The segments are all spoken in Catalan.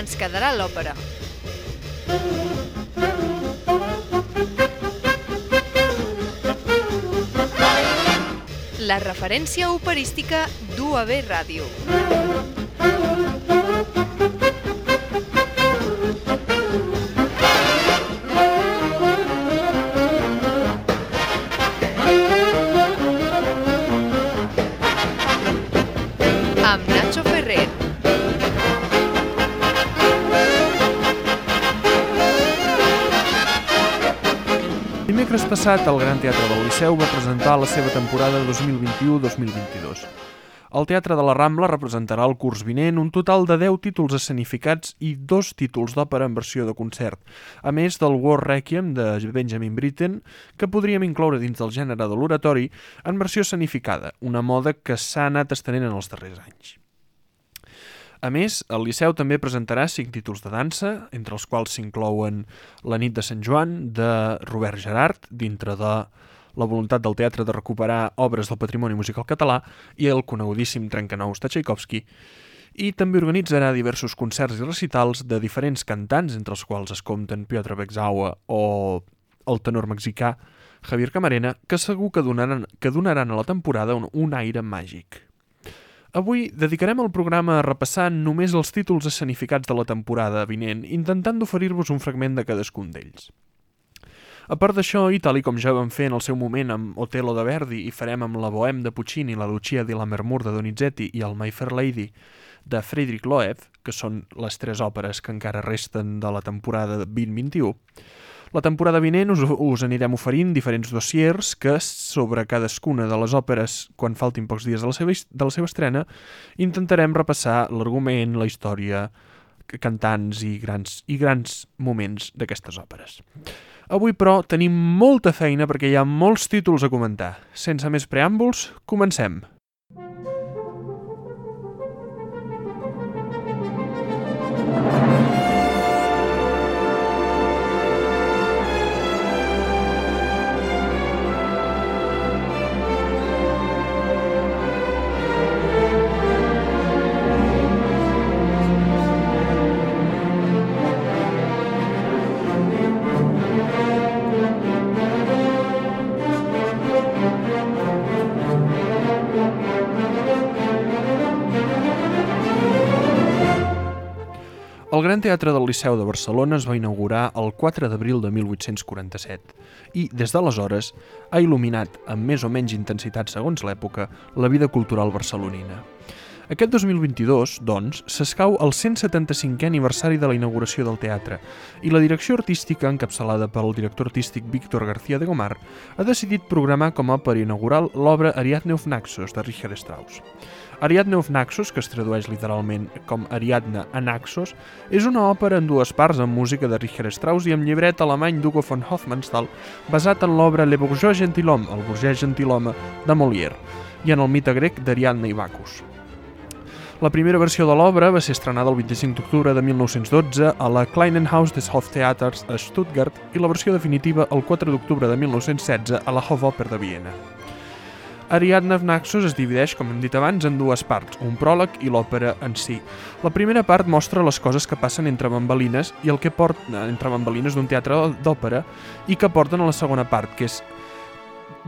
ens quedarà l'òpera. La referència operística d'UAB Ràdio. Passat, el Gran Teatre del Liceu va presentar la seva temporada 2021-2022. El Teatre de la Rambla representarà el curs vinent un total de 10 títols escenificats i dos títols d'òpera en versió de concert, a més del War Requiem de Benjamin Britten, que podríem incloure dins del gènere de l'oratori en versió escenificada, una moda que s'ha anat estenent en els darrers anys. A més, el Liceu també presentarà cinc títols de dansa, entre els quals s'inclouen La nit de Sant Joan, de Robert Gerard, dintre de la voluntat del teatre de recuperar obres del patrimoni musical català, i el conegudíssim Trencanous de Tchaikovsky, i també organitzarà diversos concerts i recitals de diferents cantants, entre els quals es compten Piotr Bexaua o el tenor mexicà Javier Camarena, que segur que donaran, que donaran a la temporada un, un aire màgic. Avui dedicarem el programa a repassar només els títols escenificats de la temporada vinent, intentant d'oferir-vos un fragment de cadascun d'ells. A part d'això, i tal com ja vam fer en el seu moment amb Otello de Verdi i farem amb la Bohème de Puccini, la Lucia di Lammermoor de Donizetti i el My Fair Lady de Friedrich Loew, que són les tres òperes que encara resten de la temporada 2021, la temporada vinent us, us anirem oferint diferents dossiers que, sobre cadascuna de les òperes, quan faltin pocs dies de la seva, de la seva estrena, intentarem repassar l'argument, la història, cantants i grans, i grans moments d'aquestes òperes. Avui, però, tenim molta feina perquè hi ha molts títols a comentar. Sense més preàmbuls, comencem. Teatre del Liceu de Barcelona es va inaugurar el 4 d'abril de 1847 i, des d'aleshores, ha il·luminat, amb més o menys intensitat segons l'època, la vida cultural barcelonina. Aquest 2022, doncs, s'escau el 175è aniversari de la inauguració del teatre i la direcció artística, encapçalada pel director artístic Víctor García de Gomar, ha decidit programar com a òpera inaugural l'obra Ariadne of Naxos de Richard Strauss. Ariadne of Naxos, que es tradueix literalment com Ariadne a Naxos, és una òpera en dues parts amb música de Richard Strauss i amb llibret alemany d'Hugo von Hofmannsthal, basat en l'obra Le Bourgeois Gentilhomme, el burgès gentilhome de Molière, i en el mite grec d'Ariadne i Bacchus. La primera versió de l'obra va ser estrenada el 25 d'octubre de 1912 a la Kleinenhaus des Hoftheaters a Stuttgart i la versió definitiva el 4 d'octubre de 1916 a la Hofoper de Viena. Ariadne of Naxos es divideix, com hem dit abans, en dues parts, un pròleg i l'òpera en si. La primera part mostra les coses que passen entre bambalines i el que porta entre bambalines d'un teatre d'òpera i que porten a la segona part, que és,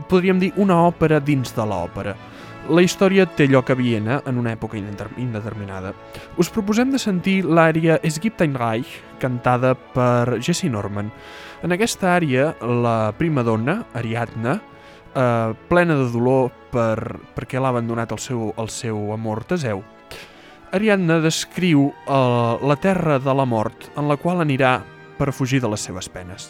podríem dir, una òpera dins de l'òpera. La història té lloc a Viena en una època indeterminada. Us proposem de sentir l'àrea Es gibt ein Reich, cantada per Jessie Norman. En aquesta àrea, la prima dona, Ariadne, eh, plena de dolor per, perquè l'ha abandonat el seu, el seu amor Teseu, Ariadne descriu eh, la terra de la mort en la qual anirà per fugir de les seves penes.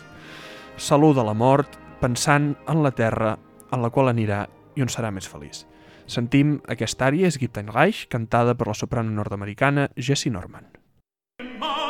Saluda la mort pensant en la terra en la qual anirà i on serà més feliç. Sentim aquesta àrea, és Gibt ein Reich, cantada per la soprano nord-americana Jessie Norman. Es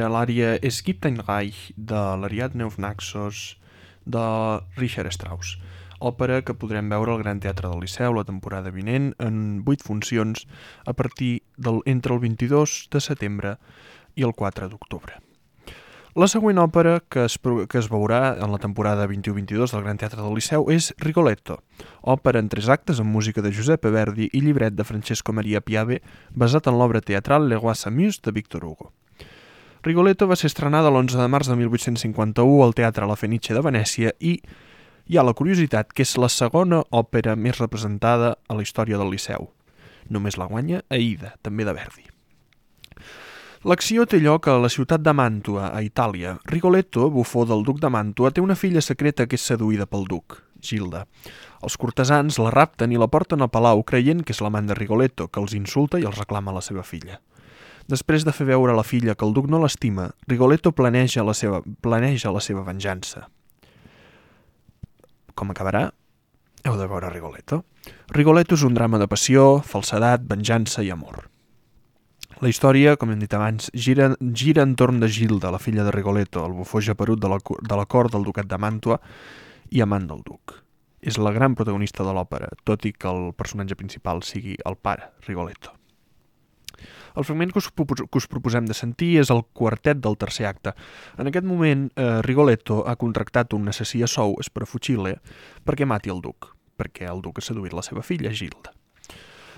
Era l'àrea Es gibt ein Reich de l'Ariadne auf Naxos de Richard Strauss, òpera que podrem veure al Gran Teatre del Liceu la temporada vinent en 8 funcions a partir del entre el 22 de setembre i el 4 d'octubre. La següent òpera que es, que es veurà en la temporada 21-22 del Gran Teatre del Liceu és Rigoletto, òpera en tres actes amb música de Giuseppe Verdi i llibret de Francesco Maria Piave basat en l'obra teatral Le Roi s'amuse de Victor Hugo. Rigoletto va ser estrenada l'11 de març de 1851 al Teatre La Fenice de Venècia i hi ha la curiositat que és la segona òpera més representada a la història del Liceu. Només la guanya Aida, també de Verdi. L'acció té lloc a la ciutat de Màntua, a Itàlia. Rigoletto, bufó del duc de Màntua, té una filla secreta que és seduïda pel duc, Gilda. Els cortesans la rapten i la porten al palau creient que és l'amant de Rigoletto, que els insulta i els reclama la seva filla. Després de fer veure a la filla que el duc no l'estima, Rigoletto planeja la seva, planeja la seva venjança. Com acabarà? Heu de veure Rigoletto. Rigoletto és un drama de passió, falsedat, venjança i amor. La història, com hem dit abans, gira, gira entorn de Gilda, la filla de Rigoletto, el bufó japerut de la, de cort del ducat de Màntua i amant del duc. És la gran protagonista de l'òpera, tot i que el personatge principal sigui el pare, Rigoletto. El fragment que us, que us proposem de sentir és el quartet del tercer acte. En aquest moment, eh, Rigoletto ha contractat un assassí a sou, Sprefucile, perquè mati el duc, perquè el duc ha seduït la seva filla, Gilda.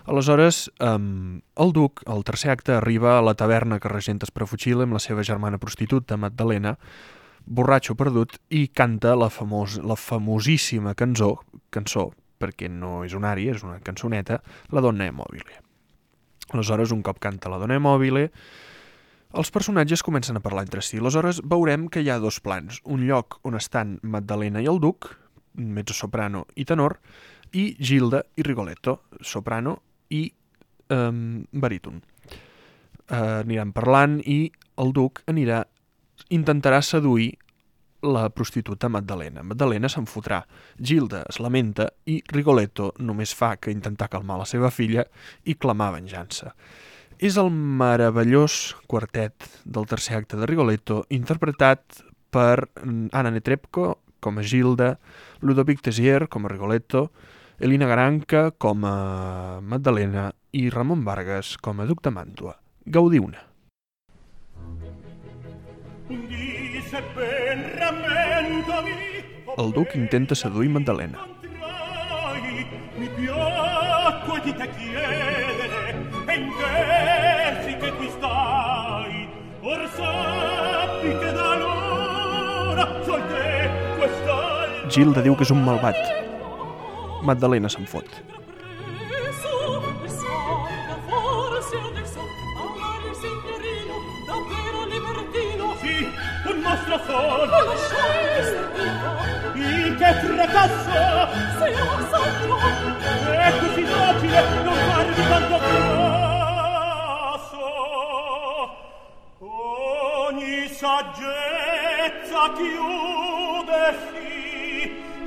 Aleshores, um, el duc, al tercer acte, arriba a la taverna que regenta Sprefucile amb la seva germana prostituta, Magdalena, borratxo perdut, i canta la, famos, la famosíssima cançó, cançó, perquè no és un ària, és una cançoneta, La donna è mobile. Aleshores, un cop canta La donna è mobile, els personatges comencen a parlar entre si. Aleshores, veurem que hi ha dos plans. Un lloc on estan Magdalena i el duc, mezzo-soprano i tenor, i Gilda i Rigoletto, soprano i um, baríton. Uh, aniran parlant i el duc anirà intentarà seduir la prostituta Magdalena. Magdalena se'n fotrà. Gilda es lamenta i Rigoletto només fa que intentar calmar la seva filla i clamar venjança. És el meravellós quartet del tercer acte de Rigoletto interpretat per mm, Anna Netrebko com a Gilda, Ludovic Tessier com a Rigoletto, Elina Garanca com a Magdalena i Ramon Vargas com a Duc de Màntua. Gaudiu-ne! Ben rammentami El duc intenta seduir Magdalena. E Gilda diu que és un malvat. Magdalena se'n fot. Il che fracassa è così facile non farvi tanto caso ogni saggezza chiudesi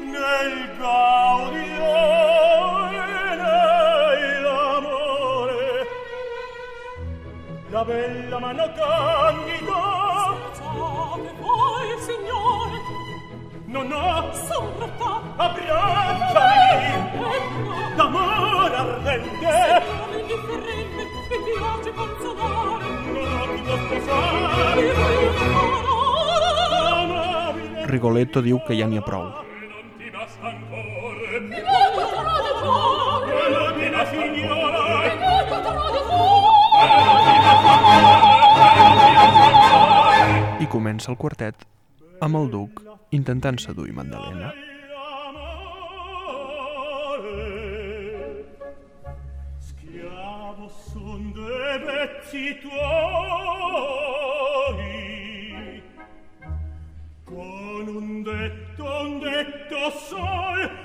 nel gaudio e nell'amore la bella mano candida no no. Abbracciami d'amor ardente non ho ti può sposare Rigoletto diu que ja n'hi ha prou. non I comença el quartet amb el duc intentant seduir Magdalena. Con un detto, un detto sol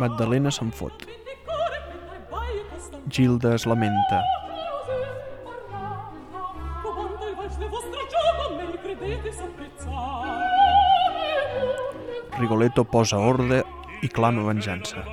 Magdalena se'n fot. Gilda es lamenta. Rigoletto posa ordre i clama venjança.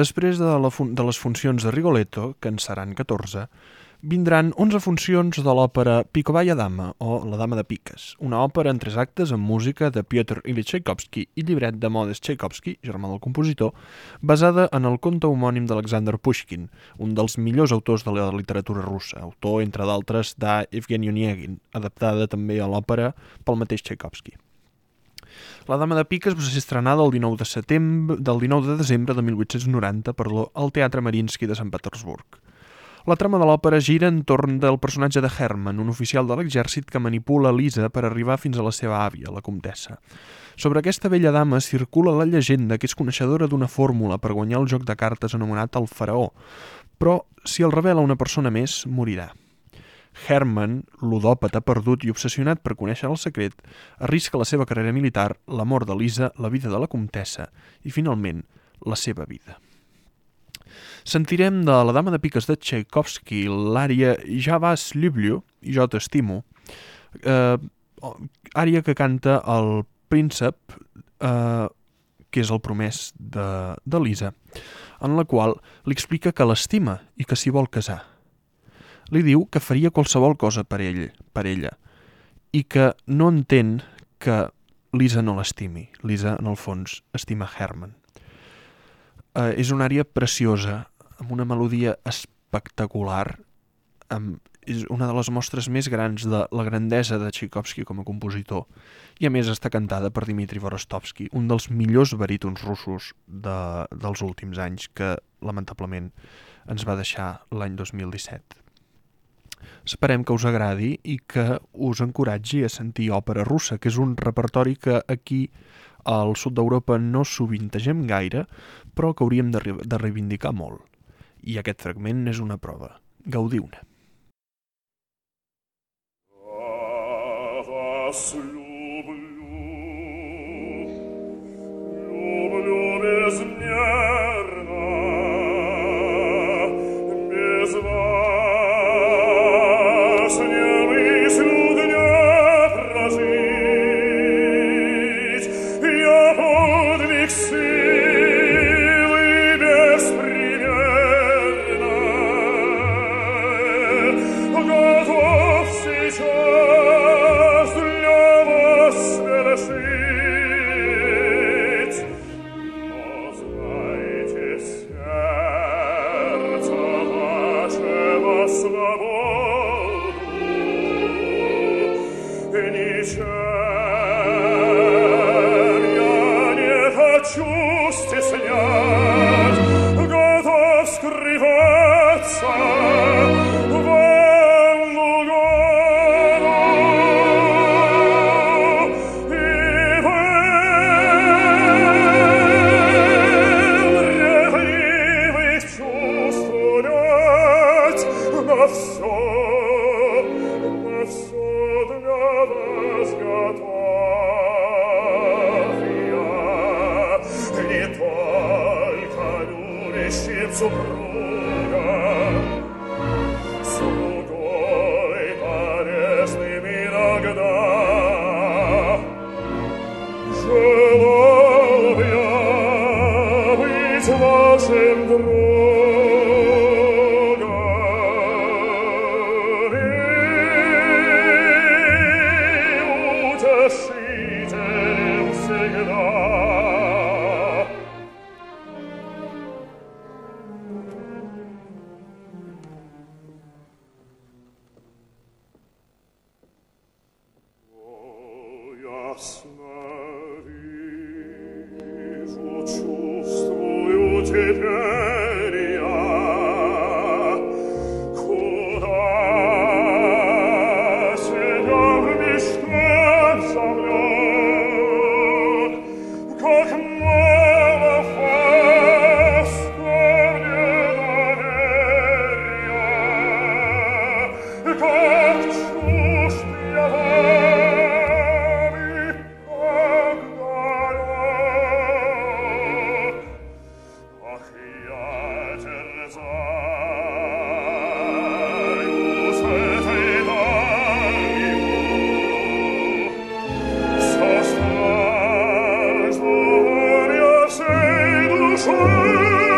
Després de, la de les funcions de Rigoletto, que en seran 14, vindran 11 funcions de l'òpera Picovaya Dama, o La Dama de Piques, una òpera en tres actes amb música de Piotr Ilyich Tchaikovsky i llibret de Modest Tchaikovsky, germà del compositor, basada en el conte homònim d'Alexander Pushkin, un dels millors autors de la literatura russa, autor, entre d'altres, d'Evgeny Onegin, adaptada també a l'òpera pel mateix Tchaikovsky. La Dama de Piques va ser estrenada el 19 de setembre del 19 de desembre de 1890 perdó, al Teatre Marinsky de Sant Petersburg. La trama de l'òpera gira entorn del personatge de Herman, un oficial de l'exèrcit que manipula Lisa per arribar fins a la seva àvia, la comtessa. Sobre aquesta vella dama circula la llegenda que és coneixedora d'una fórmula per guanyar el joc de cartes anomenat el faraó, però si el revela una persona més, morirà. Herman, ludòpata perdut i obsessionat per conèixer el secret, arrisca la seva carrera militar, la mort de Lisa, la vida de la comtessa i, finalment, la seva vida. Sentirem de la dama de piques de Tchaikovsky l'àrea Ja vas, Llubliu, i jo t'estimo, eh, àrea que canta el príncep, eh, que és el promès de, de Lisa, en la qual li explica que l'estima i que s'hi vol casar li diu que faria qualsevol cosa per ell, per ella, i que no entén que Lisa no l'estimi. Lisa, en el fons, estima Herman. Eh, és una àrea preciosa, amb una melodia espectacular, amb, és una de les mostres més grans de la grandesa de Tchaikovsky com a compositor, i a més està cantada per Dmitri Vorostovsky, un dels millors barítons russos de, dels últims anys, que lamentablement ens va deixar l'any 2017. Esperem que us agradi i que us encoratgi a sentir òpera russa, que és un repertori que aquí al sud d'Europa no sovintegem gaire, però que hauríem de, de reivindicar molt. I aquest fragment és una prova. Gaudiu-ne. Ah, Jesu Música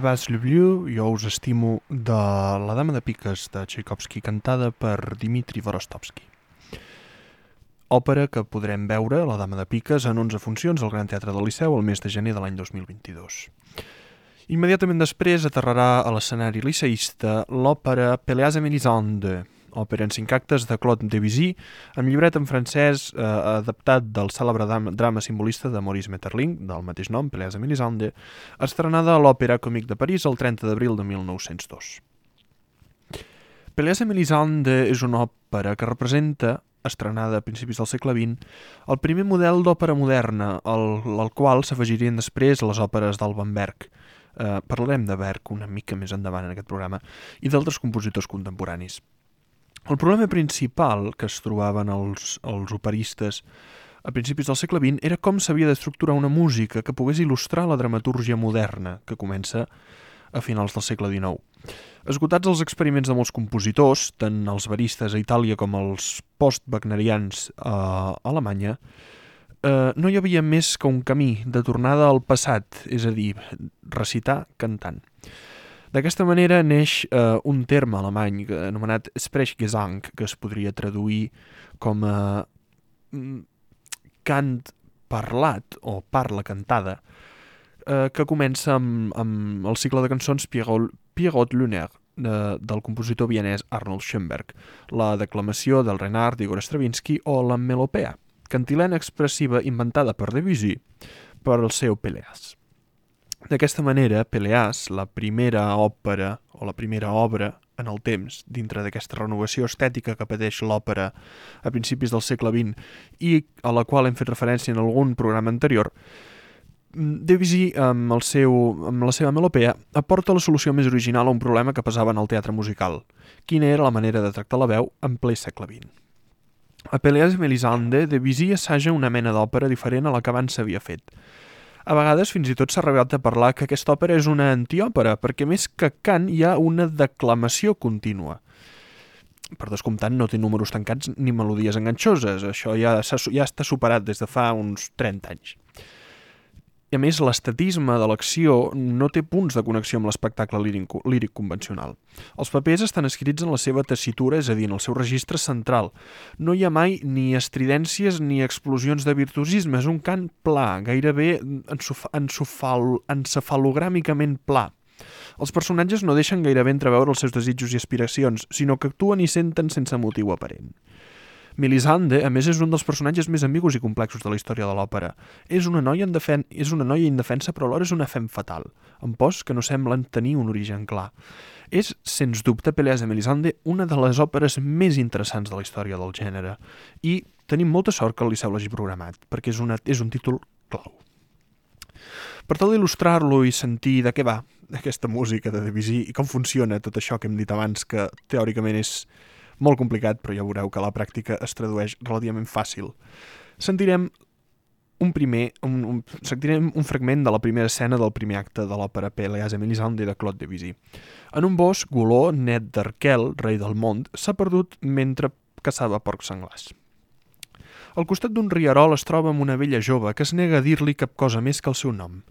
Vas l'oubliu, jo us estimo, de La dama de piques de Tchaikovsky, cantada per Dimitri Vorostovsky. Òpera que podrem veure, La dama de piques, en 11 funcions al Gran Teatre del Liceu el mes de gener de l'any 2022. Immediatament després aterrarà a l'escenari liceïsta l'òpera Péléas et Mélisande, òpera en cinc actes de Claude Debussy, amb llibret en francès eh, adaptat del cèlebre drama, simbolista de Maurice Maeterlinck, del mateix nom, Péléas et Mélisande, estrenada a l'Òpera Còmic de París el 30 d'abril de 1902. Péléas et Mélisande és una òpera que representa estrenada a principis del segle XX, el primer model d'òpera moderna, al, al qual s'afegirien després les òperes d'Alban Berg. Eh, parlarem de Berg una mica més endavant en aquest programa, i d'altres compositors contemporanis. El problema principal que es trobaven els, els operistes a principis del segle XX era com s'havia d'estructurar una música que pogués il·lustrar la dramatúrgia moderna que comença a finals del segle XIX. Esgotats els experiments de molts compositors, tant els baristes a Itàlia com els post-wagnerians a Alemanya, eh, no hi havia més que un camí de tornada al passat, és a dir, recitar cantant. D'aquesta manera neix eh, un terme alemany anomenat Sprechgesang, que es podria traduir com a mm, cant parlat o parla cantada, eh, que comença amb, amb el cicle de cançons Pierrot, Pierrot Lunaire, de, del compositor vienès Arnold Schoenberg, la declamació del Renard d'Igor Stravinsky o la melopea, cantilena expressiva inventada per Debussy per el seu Peleas. D'aquesta manera, Peleas, la primera òpera o la primera obra en el temps, dintre d'aquesta renovació estètica que pateix l'òpera a principis del segle XX i a la qual hem fet referència en algun programa anterior, mm, Debussy, amb, el seu, amb la seva melopea, aporta la solució més original a un problema que pesava en el teatre musical. Quina era la manera de tractar la veu en ple segle XX? A Peleas i Melisande, Debussy assaja una mena d'òpera diferent a la que abans s'havia fet – a vegades fins i tot s'ha arribat a parlar que aquesta òpera és una antiòpera, perquè més que cant hi ha una declamació contínua. Per descomptant, no té números tancats ni melodies enganxoses. Això ja, ja està superat des de fa uns 30 anys. A més, l'estatisme de l'acció no té punts de connexió amb l'espectacle líric, líric convencional. Els papers estan escrits en la seva tessitura, és a dir, en el seu registre central. No hi ha mai ni estridències ni explosions de virtuosisme, és un cant pla, gairebé encefalogràmicament pla. Els personatges no deixen gairebé entreveure els seus desitjos i aspiracions, sinó que actuen i senten sense motiu aparent. Melisande, a més, és un dels personatges més ambigus i complexos de la història de l'òpera. És una noia defen és una noia indefensa, però alhora és una fem fatal, amb pors que no semblen tenir un origen clar. És, sens dubte, Peleas de Melisande, una de les òperes més interessants de la història del gènere. I tenim molta sort que el Liceu l'hagi programat, perquè és, una, és un títol clau. Per tal d'il·lustrar-lo i sentir de què va aquesta música de Debussy i com funciona tot això que hem dit abans, que teòricament és molt complicat, però ja veureu que la pràctica es tradueix relativament fàcil. Sentirem un primer, un, un, sentirem un fragment de la primera escena del primer acte de l'òpera Péléas et Mélisande de Claude Debussy. En un bosc, Goló, net d'Arquel, rei del món, s'ha perdut mentre caçava porcs senglars. Al costat d'un riarol es troba amb una vella jove que es nega a dir-li cap cosa més que el seu nom,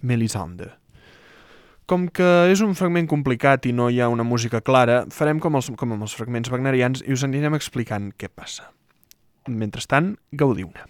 Melisande. Com que és un fragment complicat i no hi ha una música clara, farem com, els, com amb els fragments wagnerians i us anirem explicant què passa. Mentrestant, gaudiu-ne.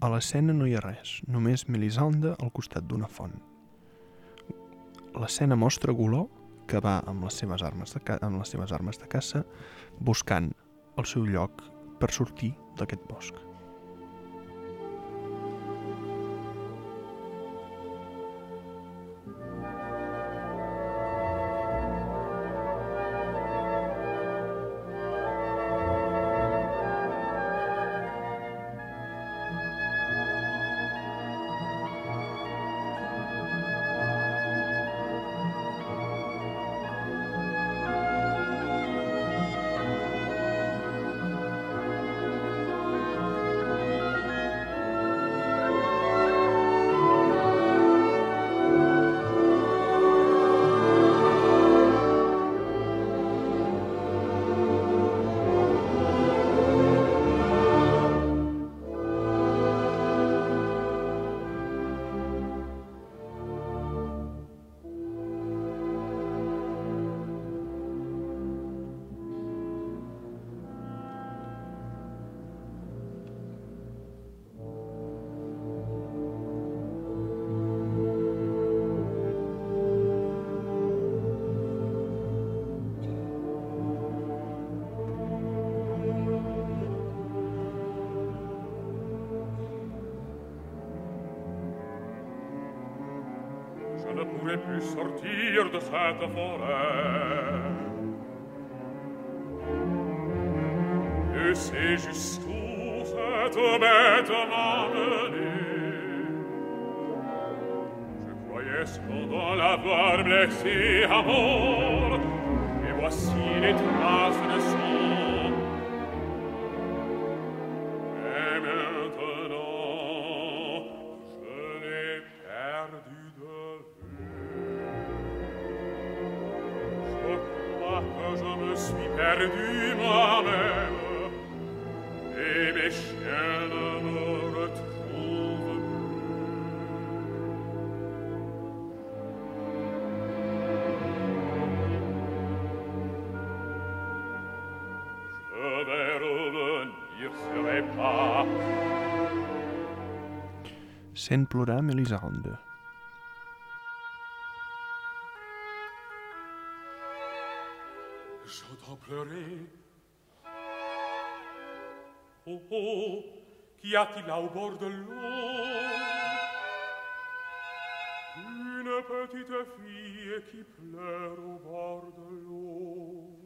A l'escena no hi ha res, només Melisande al costat d'una font. L'escena mostra Goló, que va amb les seves armes de, amb les seves armes de caça buscant el seu lloc per sortir d'aquest bosc. ne pourrai plus sortir de cette forêt Et c'est juste tout cette bête m'emmenée Je croyais cependant l'avoir blessé à mort Et voici les traces Sent plorar Melisande. J'entends pleurer. Oh, oh, qu'y a-t-il là au bord de l'eau Une petite fille qui pleure au bord de l'eau.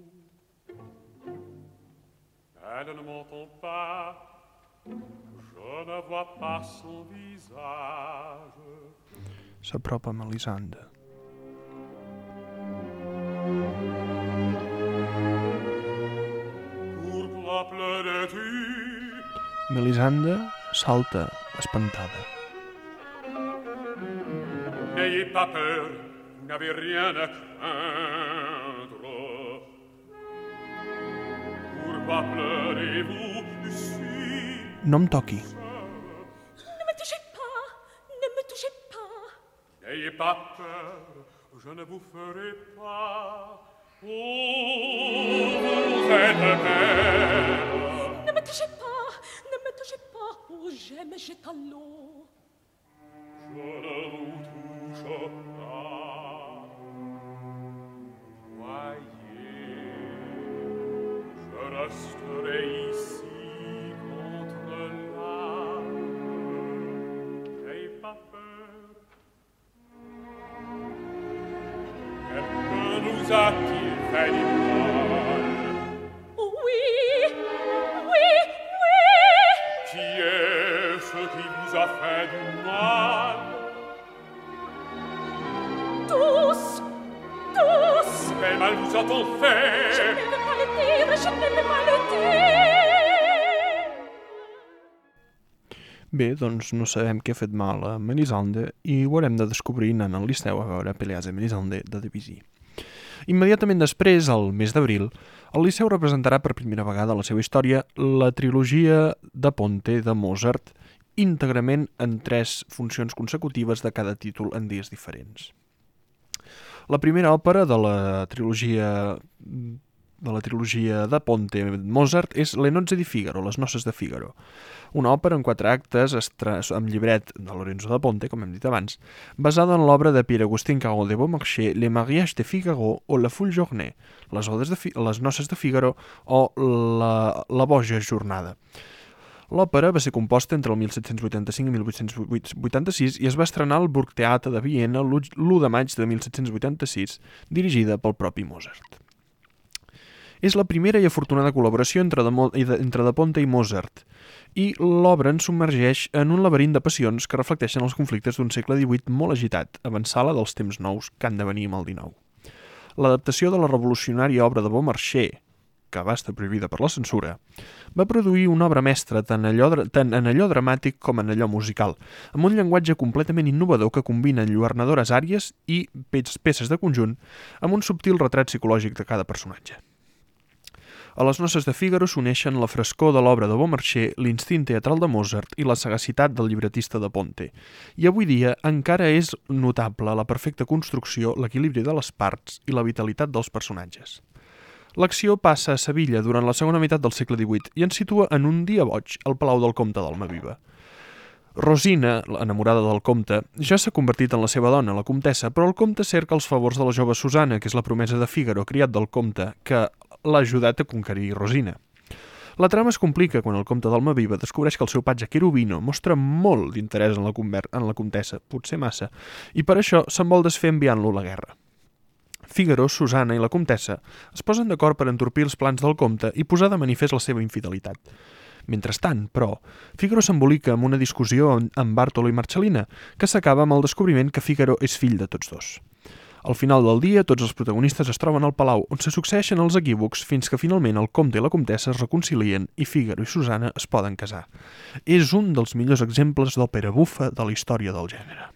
Elle ne m'entend pas. Je ne vois pas son visage. S'apropa a Melisande. Melisande salta, espantada. N'ayez pas peur, vous n'avez rien à craindre. Pourquoi pleurez-vous No em toqui. Ne me touchez pas Ne me touchez pas N'ayez pas peur, je ne vous ferai pas. Oh, vous êtes belle. Ne me touchez pas Ne me touchez pas Oh, j'aime, jette à l'eau Je ne vous touche pas. Voyez, je resterai ici doncs no sabem què ha fet mal a Melisande i ho haurem de descobrir anant al Liceu a veure Peleas de Melisande de Debussy. Immediatament després, al mes d'abril, el Liceu representarà per primera vegada a la seva història la trilogia de Ponte de Mozart, íntegrament en tres funcions consecutives de cada títol en dies diferents. La primera òpera de la trilogia de la trilogia de Ponte Mozart és Le nozze di Figaro, Les noces de Figaro, una òpera en quatre actes amb llibret de Lorenzo da Ponte, com hem dit abans, basada en l'obra de Pierre-Augustin Carol de Beaumarchais, Le mariage de Figaro o La Full Journée, les, odes de les noces de Figaro o La, la boja jornada. L'òpera va ser composta entre el 1785 i 1886 i es va estrenar al Burgtheater de Viena l'1 de maig de 1786, dirigida pel propi Mozart. És la primera i afortunada col·laboració entre de, entre de Ponte i Mozart, i l'obra ens submergeix en un laberint de passions que reflecteixen els conflictes d'un segle XVIII molt agitat, avançala dels temps nous que han de venir amb el XIX. L'adaptació de la revolucionària obra de Beaumarchais, que va estar prohibida per la censura, va produir una obra mestra tant, allò, tant en allò dramàtic com en allò musical, amb un llenguatge completament innovador que combina enlluernadores àries i peces de conjunt amb un subtil retrat psicològic de cada personatge. A les noces de Figaro s'uneixen la frescor de l'obra de Beaumarchais, l'instint teatral de Mozart i la sagacitat del llibretista de Ponte. I avui dia encara és notable la perfecta construcció, l'equilibri de les parts i la vitalitat dels personatges. L'acció passa a Sevilla durant la segona meitat del segle XVIII i ens situa en un dia boig al Palau del Comte d'Almaviva. Rosina, enamorada del comte, ja s'ha convertit en la seva dona, la comtessa, però el comte cerca els favors de la jove Susana, que és la promesa de Fígaro, criat del comte, que l'ha ajudat a conquerir Rosina. La trama es complica quan el comte d'Almaviva descobreix que el seu patge Querubino mostra molt d'interès en, la en la comtessa, potser massa, i per això se'n vol desfer enviant-lo a la guerra. Figaro, Susana i la comtessa es posen d'acord per entorpir els plans del comte i posar de manifest la seva infidelitat. Mentrestant, però, Figaro s'embolica amb una discussió amb- Bartolo i Marcellina, que s'acaba amb el descobriment que Figaro és fill de tots dos. Al final del dia, tots els protagonistes es troben al palau on se succeeixen els equívocs fins que finalment el comte i la comtessa es reconcilien i Figaro i Susana es poden casar. És un dels millors exemples d'òpera bufa de la història del gènere.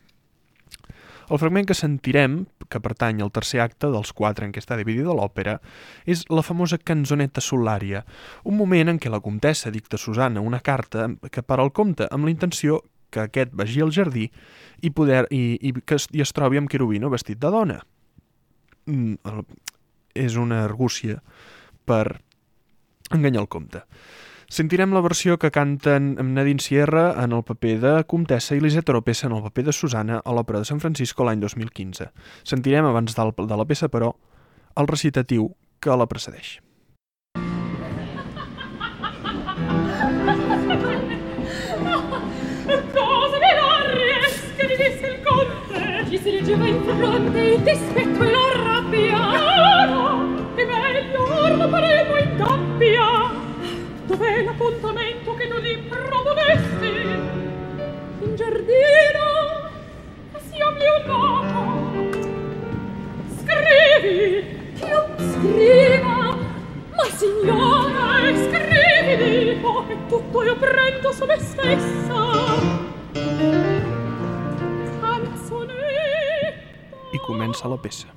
El fragment que sentirem, que pertany al tercer acte dels quatre en què està dividida l'òpera, és la famosa canzoneta solària, un moment en què la comtessa dicta a Susana una carta que per al comte amb la intenció que aquest vagi al jardí i, poder, i, i que es, i es trobi amb Querubino vestit de dona. Mm, el, és una argúcia per enganyar el comte. Sentirem la versió que canten amb Nadine Sierra en el paper de Comtessa i Lisette Oropesa en el paper de Susana a l'Òpera de San Francisco l'any 2015. Sentirem abans de la peça, però, el recitatiu que la precedeix. Conte Ci si leggeva in fronte il dispetto e comença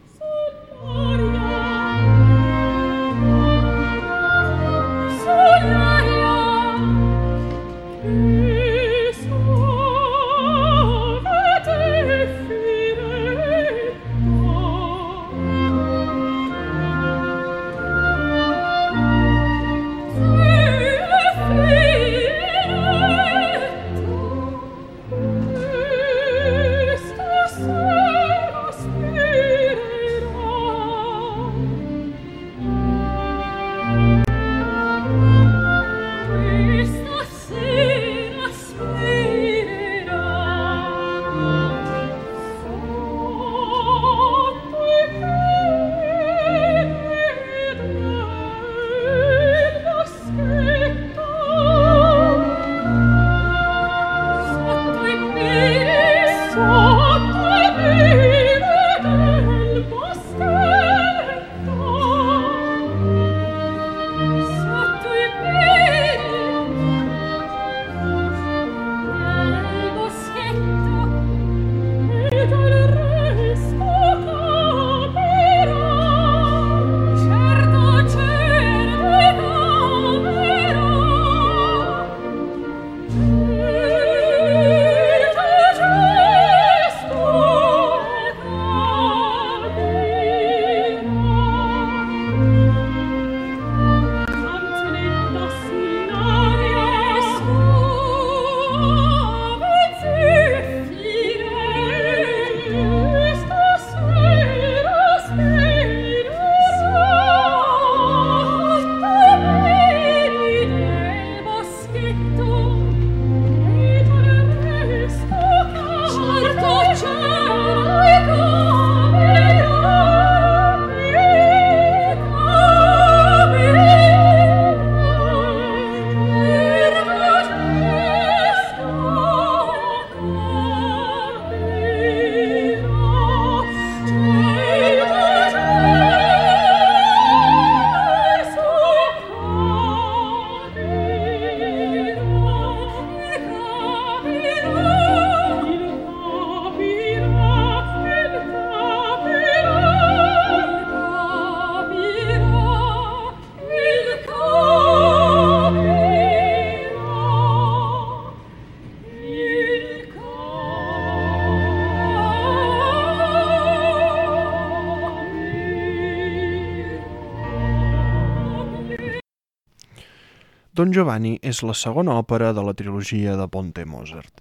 Don Giovanni és la segona òpera de la trilogia de Ponte Mozart.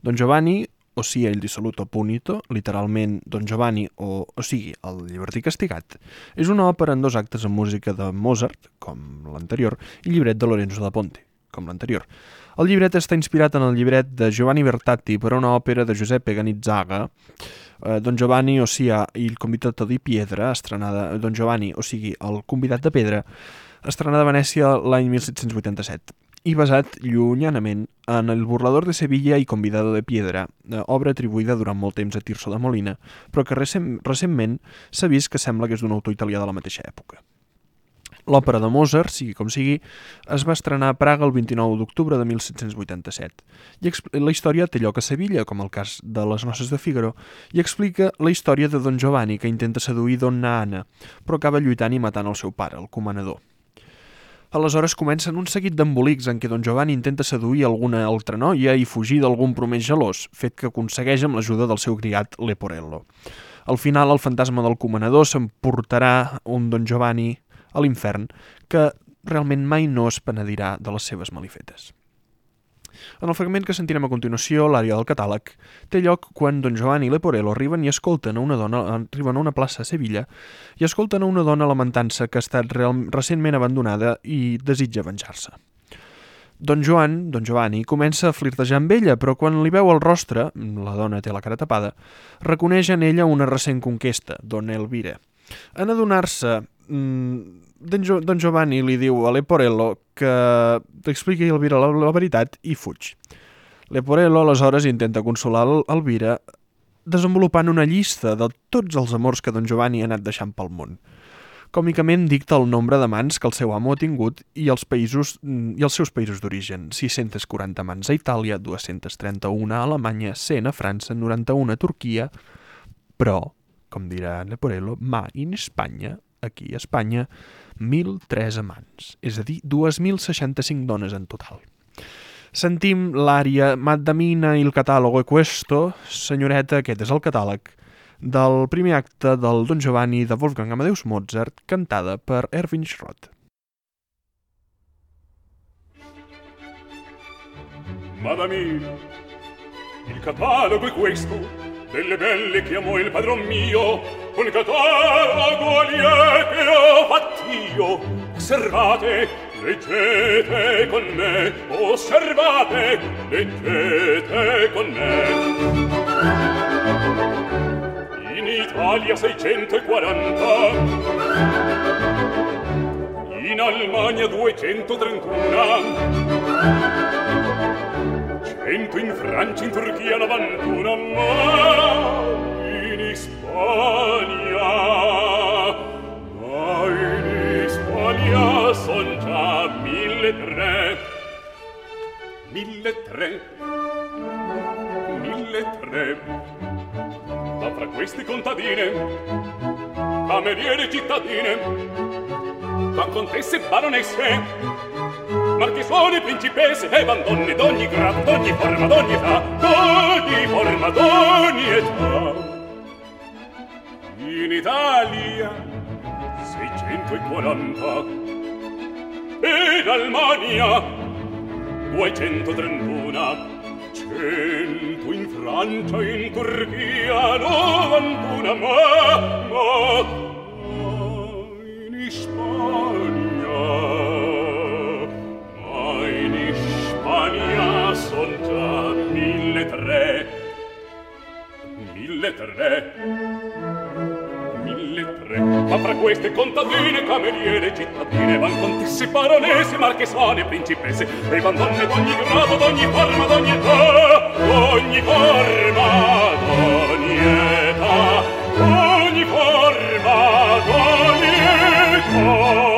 Don Giovanni o sia il dissoluto punito, literalment Don Giovanni o, o sigui, el llibertí castigat, és una òpera en dos actes amb música de Mozart, com l'anterior, i llibret de Lorenzo da Ponte, com l'anterior. El llibret està inspirat en el llibret de Giovanni Bertatti per a una òpera de Giuseppe Ganizzaga, eh, Don Giovanni, o sigui, il convitato di Piedra, estrenada Don Giovanni, o sigui, el convidat de pedra, estrenada a Venècia l'any 1787 i basat llunyanament en El burlador de Sevilla i Convidado de Piedra, eh, obra atribuïda durant molt temps a Tirso de Molina, però que recent, recentment s'ha vist que sembla que és d'un autor italià de la mateixa època. L'òpera de Mozart, sigui com sigui, es va estrenar a Praga el 29 d'octubre de 1787. I la història té lloc a Sevilla, com el cas de les noces de Figaro, i explica la història de Don Giovanni, que intenta seduir Donna Anna, però acaba lluitant i matant el seu pare, el comanador. Aleshores comencen un seguit d'embolics en què Don Giovanni intenta seduir alguna altra noia i fugir d'algun promès gelós, fet que aconsegueix amb l'ajuda del seu criat Leporello. Al final, el fantasma del comanador s'emportarà un Don Giovanni a l'infern que realment mai no es penedirà de les seves malifetes. En el fragment que sentirem a continuació, l'àrea del catàleg, té lloc quan Don Joan i Leporello arriben i escolten a una dona, arriben a una plaça a Sevilla i escolten a una dona lamentant-se que ha estat real, recentment abandonada i desitja venjar-se. Don Joan, Don Giovanni, comença a flirtejar amb ella, però quan li veu el rostre, la dona té la cara tapada, reconeix en ella una recent conquesta, Don Elvira. En adonar-se mm, don, Giovanni li diu a Leporello que t'expliqui a Elvira la, la veritat i fuig. Leporello aleshores intenta consolar Elvira desenvolupant una llista de tots els amors que don Giovanni ha anat deixant pel món. Còmicament dicta el nombre d'amants que el seu amo ha tingut i els, països, i els seus països d'origen. 640 amants a Itàlia, 231 a Alemanya, 100 a França, 91 a Turquia, però, com dirà Leporello, ma in Espanya, aquí a Espanya, 1.003 amants, és a dir, 2.065 dones en total. Sentim l'ària Maddamina il catalogo e questo, senyoreta, aquest és el catàleg, del primer acte del Don Giovanni de Wolfgang Amadeus Mozart, cantada per Erwin Schrott. Madamina, il catalogo è questo, delle belle chiamò il padron mio un catalogo liete ho fatt'io osservate leggete con me osservate leggete con me. In Italia 640 in Almania 231 cento in Francia, in Turchia, 91 ma in Ispania. ma in Ispania son già mille tre, mille tre, mille tre, ma fra queste contadine, cameriere cittadine, ma contesse baronesse, marchesone, principesse e bandonne d'ogni grado, d'ogni forma, d'ogni età, d'ogni forma, d'ogni età. In Italia 640 e in Almania 231 cento in Francia, in Turchia, novantuna, ma, ma tre. Mille tre. Ma fra queste contadine cameriere cittadine van contesse baronesse marchesane principesse e van donne d'ogni grado d'ogni forma d'ogni età ogni forma d'ogni età ogni forma d'ogni età.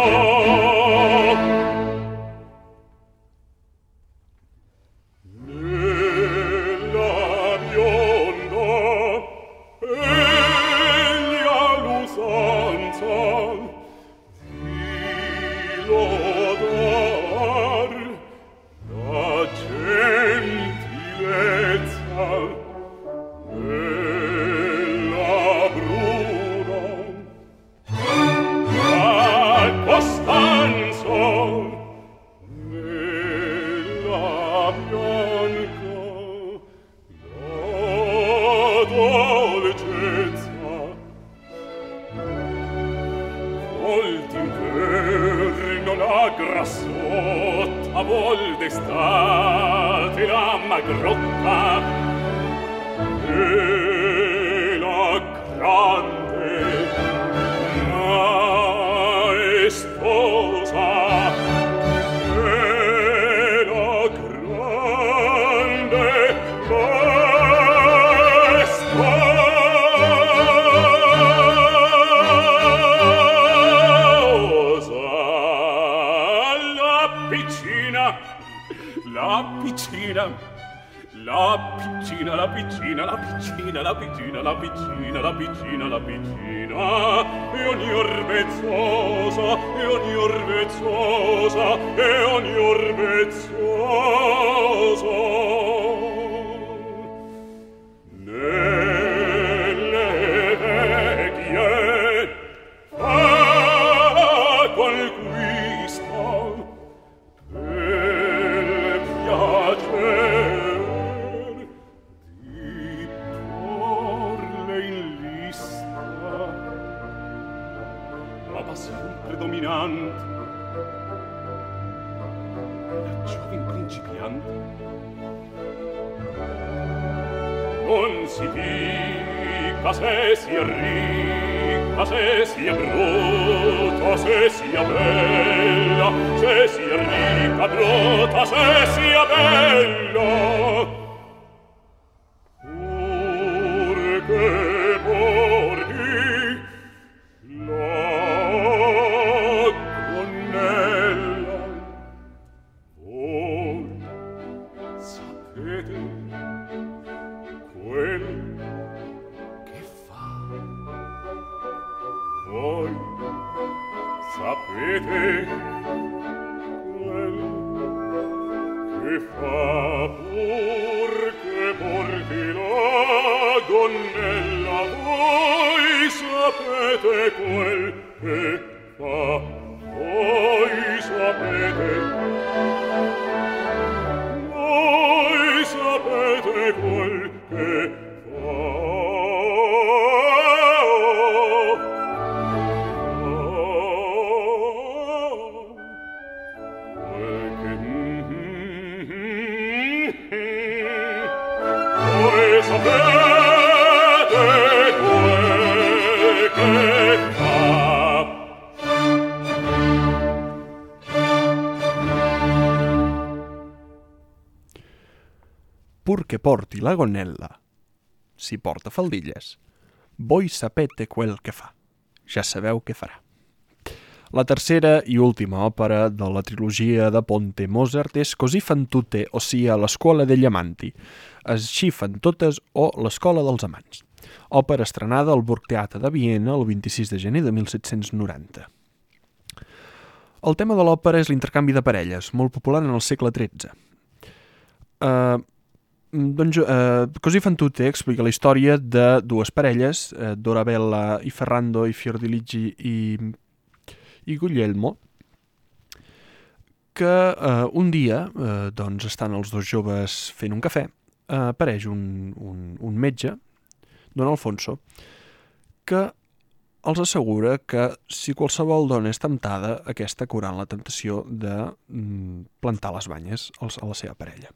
Porti la gonnella si porta faldilles. Voi sapete quel que fa. Ja sabeu què farà. La tercera i última òpera de la trilogia de Ponte Mozart és Così fan tutte, o sia l'Escola degli Amanti. Així fan totes o l'Escola dels Amants. Òpera estrenada al Burgtheater de Viena el 26 de gener de 1790. El tema de l'òpera és l'intercanvi de parelles, molt popular en el segle XIII. Uh, eh, doncs, eh, Così fan tutte explica la història de dues parelles, eh, Dorabella i Ferrando i Fiordiligi i, i Guglielmo, que eh, un dia eh, doncs estan els dos joves fent un cafè, eh, apareix un, un, un metge, don Alfonso, que els assegura que si qualsevol dona és temptada, aquesta curant la tentació de mm, plantar les banyes a la seva parella.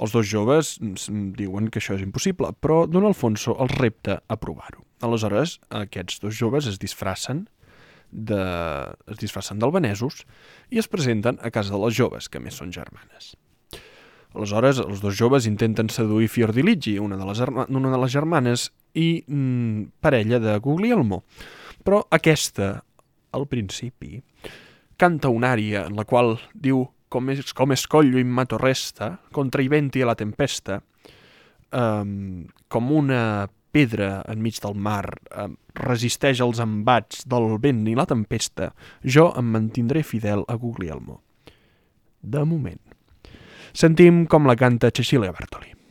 Els dos joves diuen que això és impossible, però Don Alfonso els repta a provar-ho. Aleshores, aquests dos joves es disfracen de... es disfracen d'albanesos i es presenten a casa de les joves, que més són germanes. Aleshores, els dos joves intenten seduir Fiordiligi, una de les, una de les germanes, i mm, parella de Guglielmo. Però aquesta, al principi, canta una ària en la qual diu come, come scoglio in mato resta, contra i venti e la tempesta, um, com una pedra enmig del mar um, resisteix als embats del vent i la tempesta, jo em mantindré fidel a Guglielmo. De moment. Sentim com la canta Cecilia Bartoli.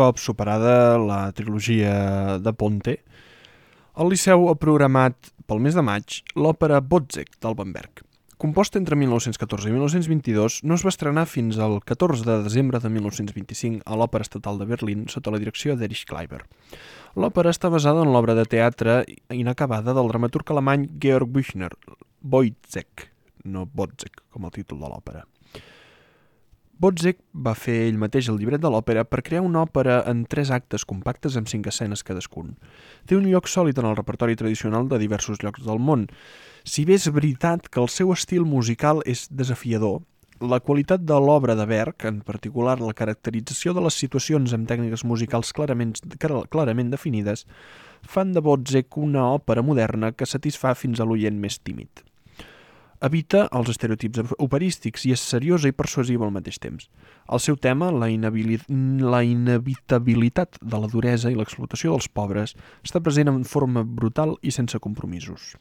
Cop superada la trilogia de Ponte, el Liceu ha programat pel mes de maig l'òpera Botzek d'Albenberg. Composta entre 1914 i 1922, no es va estrenar fins al 14 de desembre de 1925 a l'Òpera Estatal de Berlín sota la direcció d'Erich Kleiber. L'òpera està basada en l'obra de teatre inacabada del dramaturg alemany Georg Büchner, Boitzek, no Botzek, com el títol de l'òpera. Botzek va fer ell mateix el llibret de l'òpera per crear una òpera en tres actes compactes amb cinc escenes cadascun. Té un lloc sòlid en el repertori tradicional de diversos llocs del món. Si bé és veritat que el seu estil musical és desafiador, la qualitat de l'obra de Berg, en particular la caracterització de les situacions amb tècniques musicals clarament, clarament definides, fan de Botzek una òpera moderna que satisfà fins a l'oient més tímid evita els estereotips operístics i és seriosa i persuasiva al mateix temps. El seu tema, la, la inevitabilitat de la duresa i l'explotació dels pobres, està present en forma brutal i sense compromisos.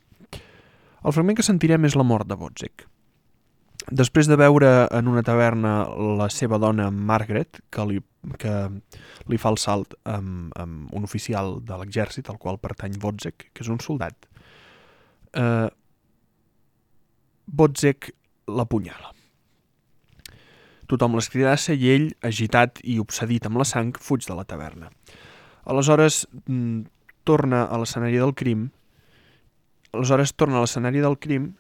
El fragment que sentirem és la mort de Botzek. Després de veure en una taverna la seva dona Margaret, que li, que li fa el salt amb, amb un oficial de l'exèrcit, al qual pertany Botzek, que és un soldat, eh, Botzek l'apunyala. Tothom l'escridassa i ell, agitat i obsedit amb la sang, fuig de la taverna. Aleshores, mm, torna a l'escenari del crim, aleshores torna a l'escenari del crim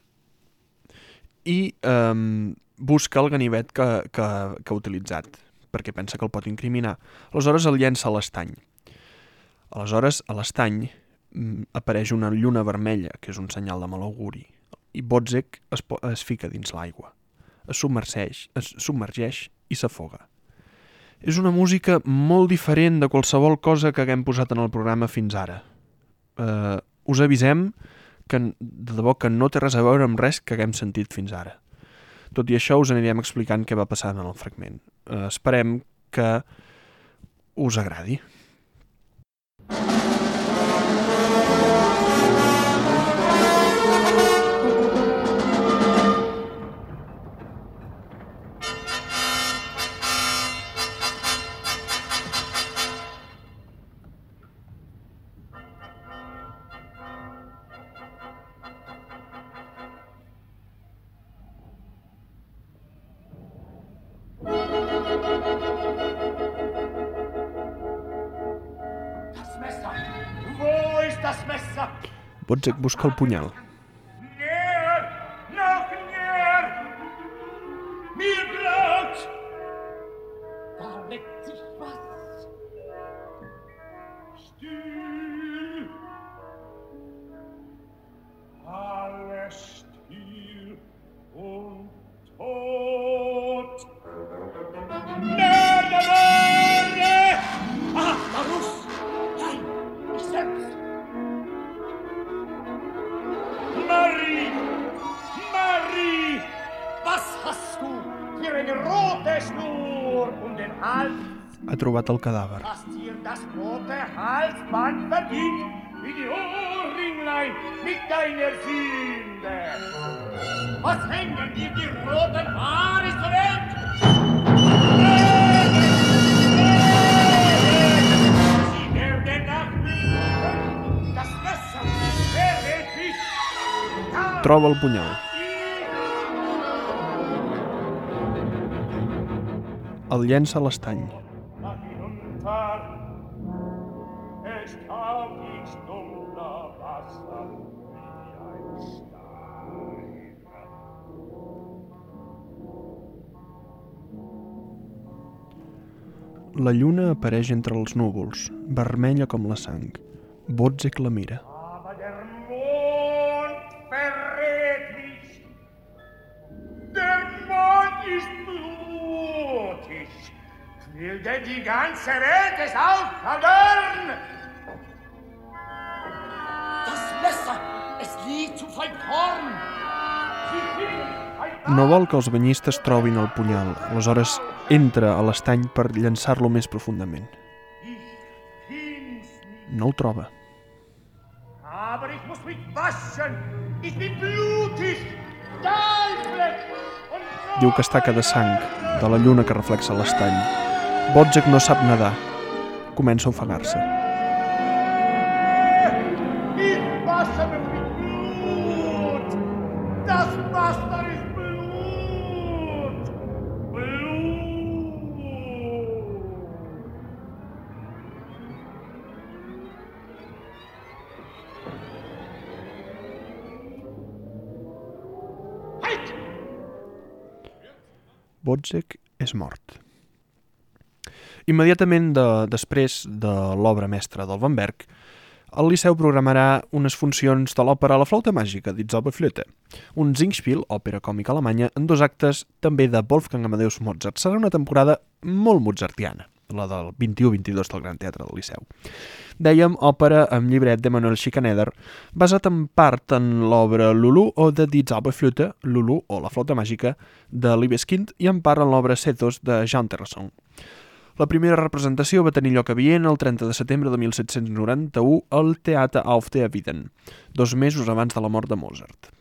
i eh, busca el ganivet que, que, que ha utilitzat, perquè pensa que el pot incriminar. Aleshores el llença a l'estany. Aleshores, a l'estany, mm, apareix una lluna vermella, que és un senyal de mal auguri, i Botzek es, es fica dins l'aigua. Es submergeix, es submergeix i s'afoga. És una música molt diferent de qualsevol cosa que haguem posat en el programa fins ara. Eh, us avisem que de debò que no té res a veure amb res que haguem sentit fins ara. Tot i això us anirem explicant què va passar en el fragment. Eh, esperem que us agradi. Botzek busca el punyal. Deiner Sünde. Was hängen dir die roten Haare Troba el punyal. El llença a l'estany. La lluna apareix entre els núvols, vermella com la sang. Botzek la mira. Aber der Mond verrät mich. Der Mond ist blutig. Will denn die ganze Welt es auch vergören? Das Messer, es liegt zu vollkommen. Sie finden No vol que els banyistes trobin el punyal, aleshores entra a l'estany per llançar-lo més profundament. No el troba. Aber ich muss mich waschen. Ich bin blutig. Diu que està de sang, de la lluna que reflexa l'estany. Botzek no sap nedar. Comença a ofegar-se. Botzek és mort. Immediatament de, després de l'obra mestra del Van Berg, el Liceu programarà unes funcions de l'òpera La flauta màgica d'Itzauberflöte, un Singspiel, òpera còmica alemanya, en dos actes també de Wolfgang Amadeus Mozart. Serà una temporada molt mozartiana, la del 21-22 del Gran Teatre del Liceu. Dèiem òpera amb llibret de Manuel Schikaneder, basat en part en l'obra Lulu o de Die Zauberflöte, Lulu o la flauta màgica, de Libeskind, i en part en l'obra Cetos de Jean Terrasson. La primera representació va tenir lloc a Viena el 30 de setembre de 1791 al Theater auf der Wieden, dos mesos abans de la mort de Mozart.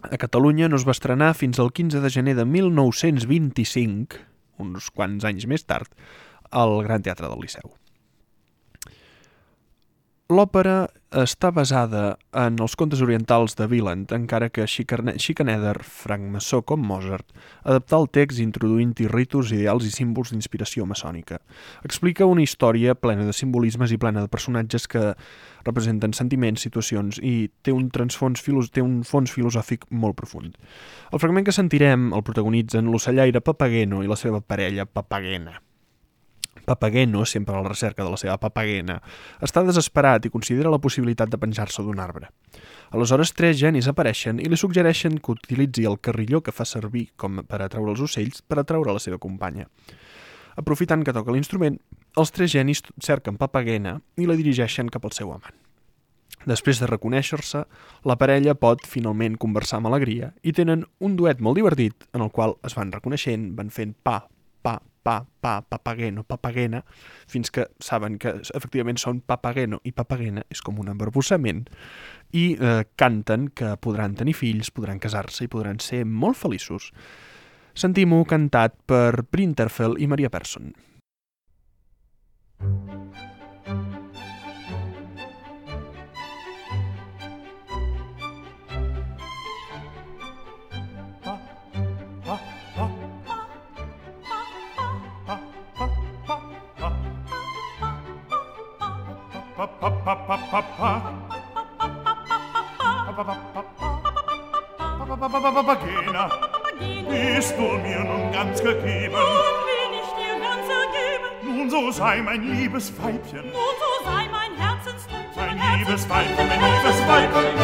A Catalunya no es va estrenar fins al 15 de gener de 1925, uns quants anys més tard, al Gran Teatre del Liceu. L'òpera està basada en els contes orientals de Wieland, encara que Schikaneder, francmaçó com Mozart, adaptà el text introduint-hi ritus, ideals i símbols d'inspiració maçònica. Explica una història plena de simbolismes i plena de personatges que representen sentiments, situacions i té un, transfons filo té un fons filosòfic molt profund. El fragment que sentirem el protagonitzen l'ocellaire Papageno i la seva parella Papagena. Papageno, sempre a la recerca de la seva papagena, està desesperat i considera la possibilitat de penjar-se d'un arbre. Aleshores, tres genis apareixen i li suggereixen que utilitzi el carrilló que fa servir com per atraure els ocells per atraure la seva companya. Aprofitant que toca l'instrument, els tres genis cerquen Papagena i la dirigeixen cap al seu amant. Després de reconèixer-se, la parella pot finalment conversar amb alegria i tenen un duet molt divertit en el qual es van reconeixent, van fent pa, pa, pa, pa, papageno, papagena, fins que saben que efectivament són papageno i papagena, és com un embarbussament, i eh, canten que podran tenir fills, podran casar-se i podran ser molt feliços. Sentim-ho cantat per Printerfell i Maria Persson. Papagena, bist du mir nun ganz gegeben? Nun bin ich dir ganz ergeben. Nun so sei mein liebes Weibchen, Nun so sei mein Herzenslübchen. mein liebes Weibchen, mein liebes Weibchen.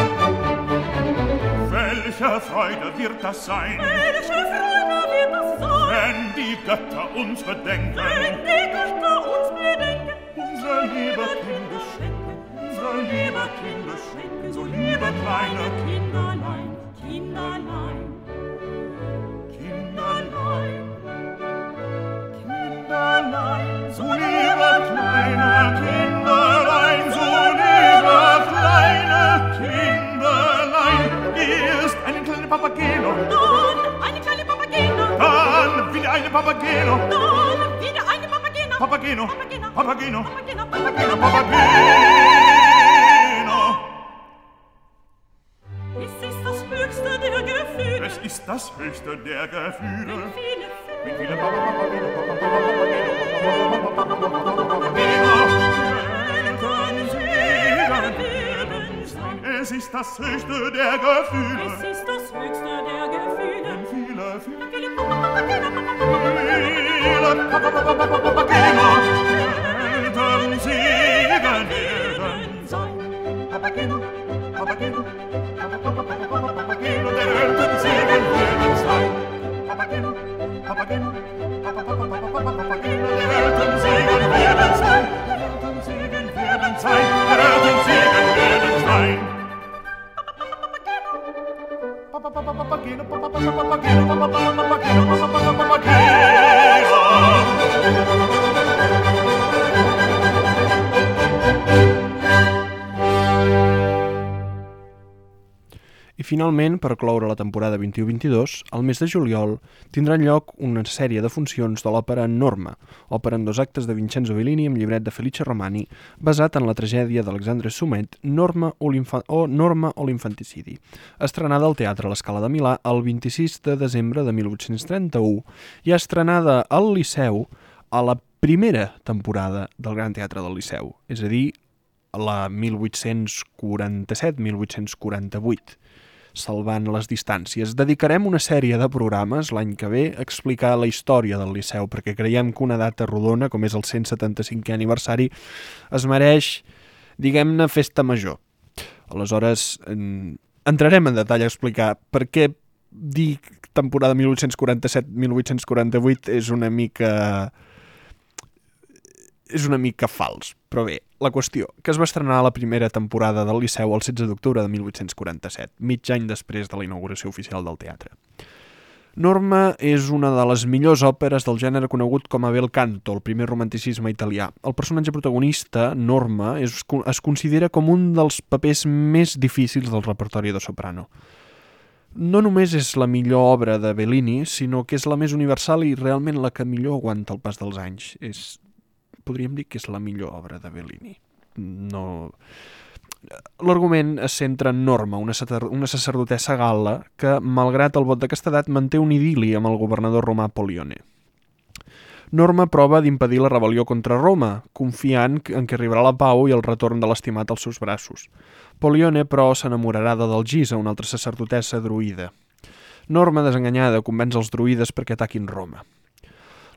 Welche Freude wird das sein, Welche Freude wird das sein, wenn die Götter uns bedenken? wenn die Götter uns bedenken. Unser lieber Kind schenken, unser lieber Kind schenken, so liebe kleine Kinderlein, Kinderlein, Kinderlein, Kinderlein, so liebe kleine Kinderlein, so liebe kleine Kinderlein. Erst einen kleinen Papageno, dann eine kleine Papagena, dann wieder eine Papageno, dann wieder eine Papageno, Papagena, Papageno, Papagena, Papageno, Papagena, Papageno. das höchste der Gefühle. Mit vielen Könnten Sie dann leben sein. Es ist das höchste der Gefühle. Es ist das höchste der Gefühle. Mit viele, viele, viele Könnten Sie dann leben sein. Papageno, Papageno, Papageno. Papageno, Papageno, Papageno, Papageno, Papageno. Finalment, per cloure la temporada 21-22, al mes de juliol tindran lloc una sèrie de funcions de l'òpera Norma, òpera en dos actes de Vincenzo Bellini amb llibret de Felice Romani, basat en la tragèdia d'Alexandre Sumet, Norma o, o Norma o l'infanticidi, estrenada al Teatre L'Escala de Milà el 26 de desembre de 1831 i estrenada al Liceu a la primera temporada del Gran Teatre del Liceu, és a dir, la 1847-1848 salvant les distàncies. Dedicarem una sèrie de programes l'any que ve a explicar la història del Liceu, perquè creiem que una data rodona, com és el 175è aniversari, es mereix, diguem-ne, festa major. Aleshores, en... entrarem en detall a explicar per què dir temporada 1847-1848 és una mica és una mica fals. Però bé, la qüestió, que es va estrenar la primera temporada del Liceu el 16 d'octubre de 1847, mig any després de la inauguració oficial del teatre. Norma és una de les millors òperes del gènere conegut com a bel canto, el primer romanticisme italià. El personatge protagonista, Norma, és, es considera com un dels papers més difícils del repertori de soprano. No només és la millor obra de Bellini, sinó que és la més universal i realment la que millor aguanta el pas dels anys. És podríem dir que és la millor obra de Bellini. No... L'argument es centra en Norma, una, una sacerdotessa gal·la que, malgrat el vot de castedat, manté un idili amb el governador romà Polione. Norma prova d'impedir la rebel·lió contra Roma, confiant en que arribarà la pau i el retorn de l'estimat als seus braços. Polione, però, s'enamorarà de Dalgisa, una altra sacerdotessa druida. Norma, desenganyada, convenç els druides perquè ataquin Roma.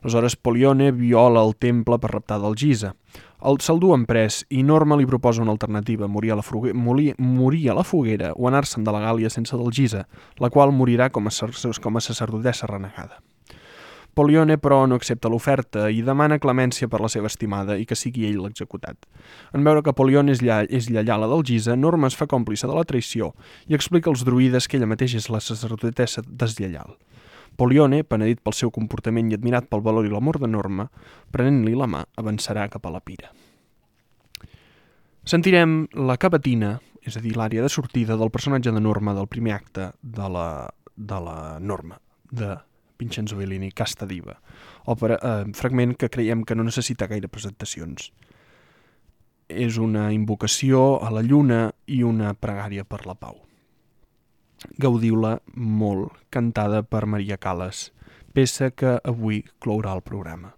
Aleshores, Polione viola el temple per reptar del Gisa. El se'l duen pres i Norma li proposa una alternativa, morir a la, foguera, morir, morir a la foguera o anar-se'n de la Gàlia sense del Gisa, la qual morirà com a, com a sacerdotessa renegada. Polione, però, no accepta l'oferta i demana clemència per la seva estimada i que sigui ell l'executat. En veure que Polione és, lla és lleial a del Gisa, Norma es fa còmplice de la traïció i explica als druides que ella mateixa és la sacerdotessa deslleial. Polione, penedit pel seu comportament i admirat pel valor i l'amor de Norma, prenent-li la mà, avançarà cap a la pira. Sentirem la cavatina, és a dir, l'àrea de sortida del personatge de Norma del primer acte de la, de la Norma, de Vincenzo Bellini, Casta Diva, òpera, eh, fragment que creiem que no necessita gaire presentacions. És una invocació a la lluna i una pregària per la pau. Gaudiu-la molt, cantada per Maria Calas, peça que avui clourà el programa.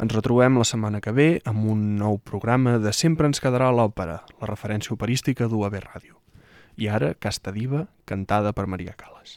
Ens retrobem la setmana que ve amb un nou programa de Sempre ens quedarà l'òpera, la referència operística d'UAB Ràdio. I ara, Casta Diva, cantada per Maria Calas.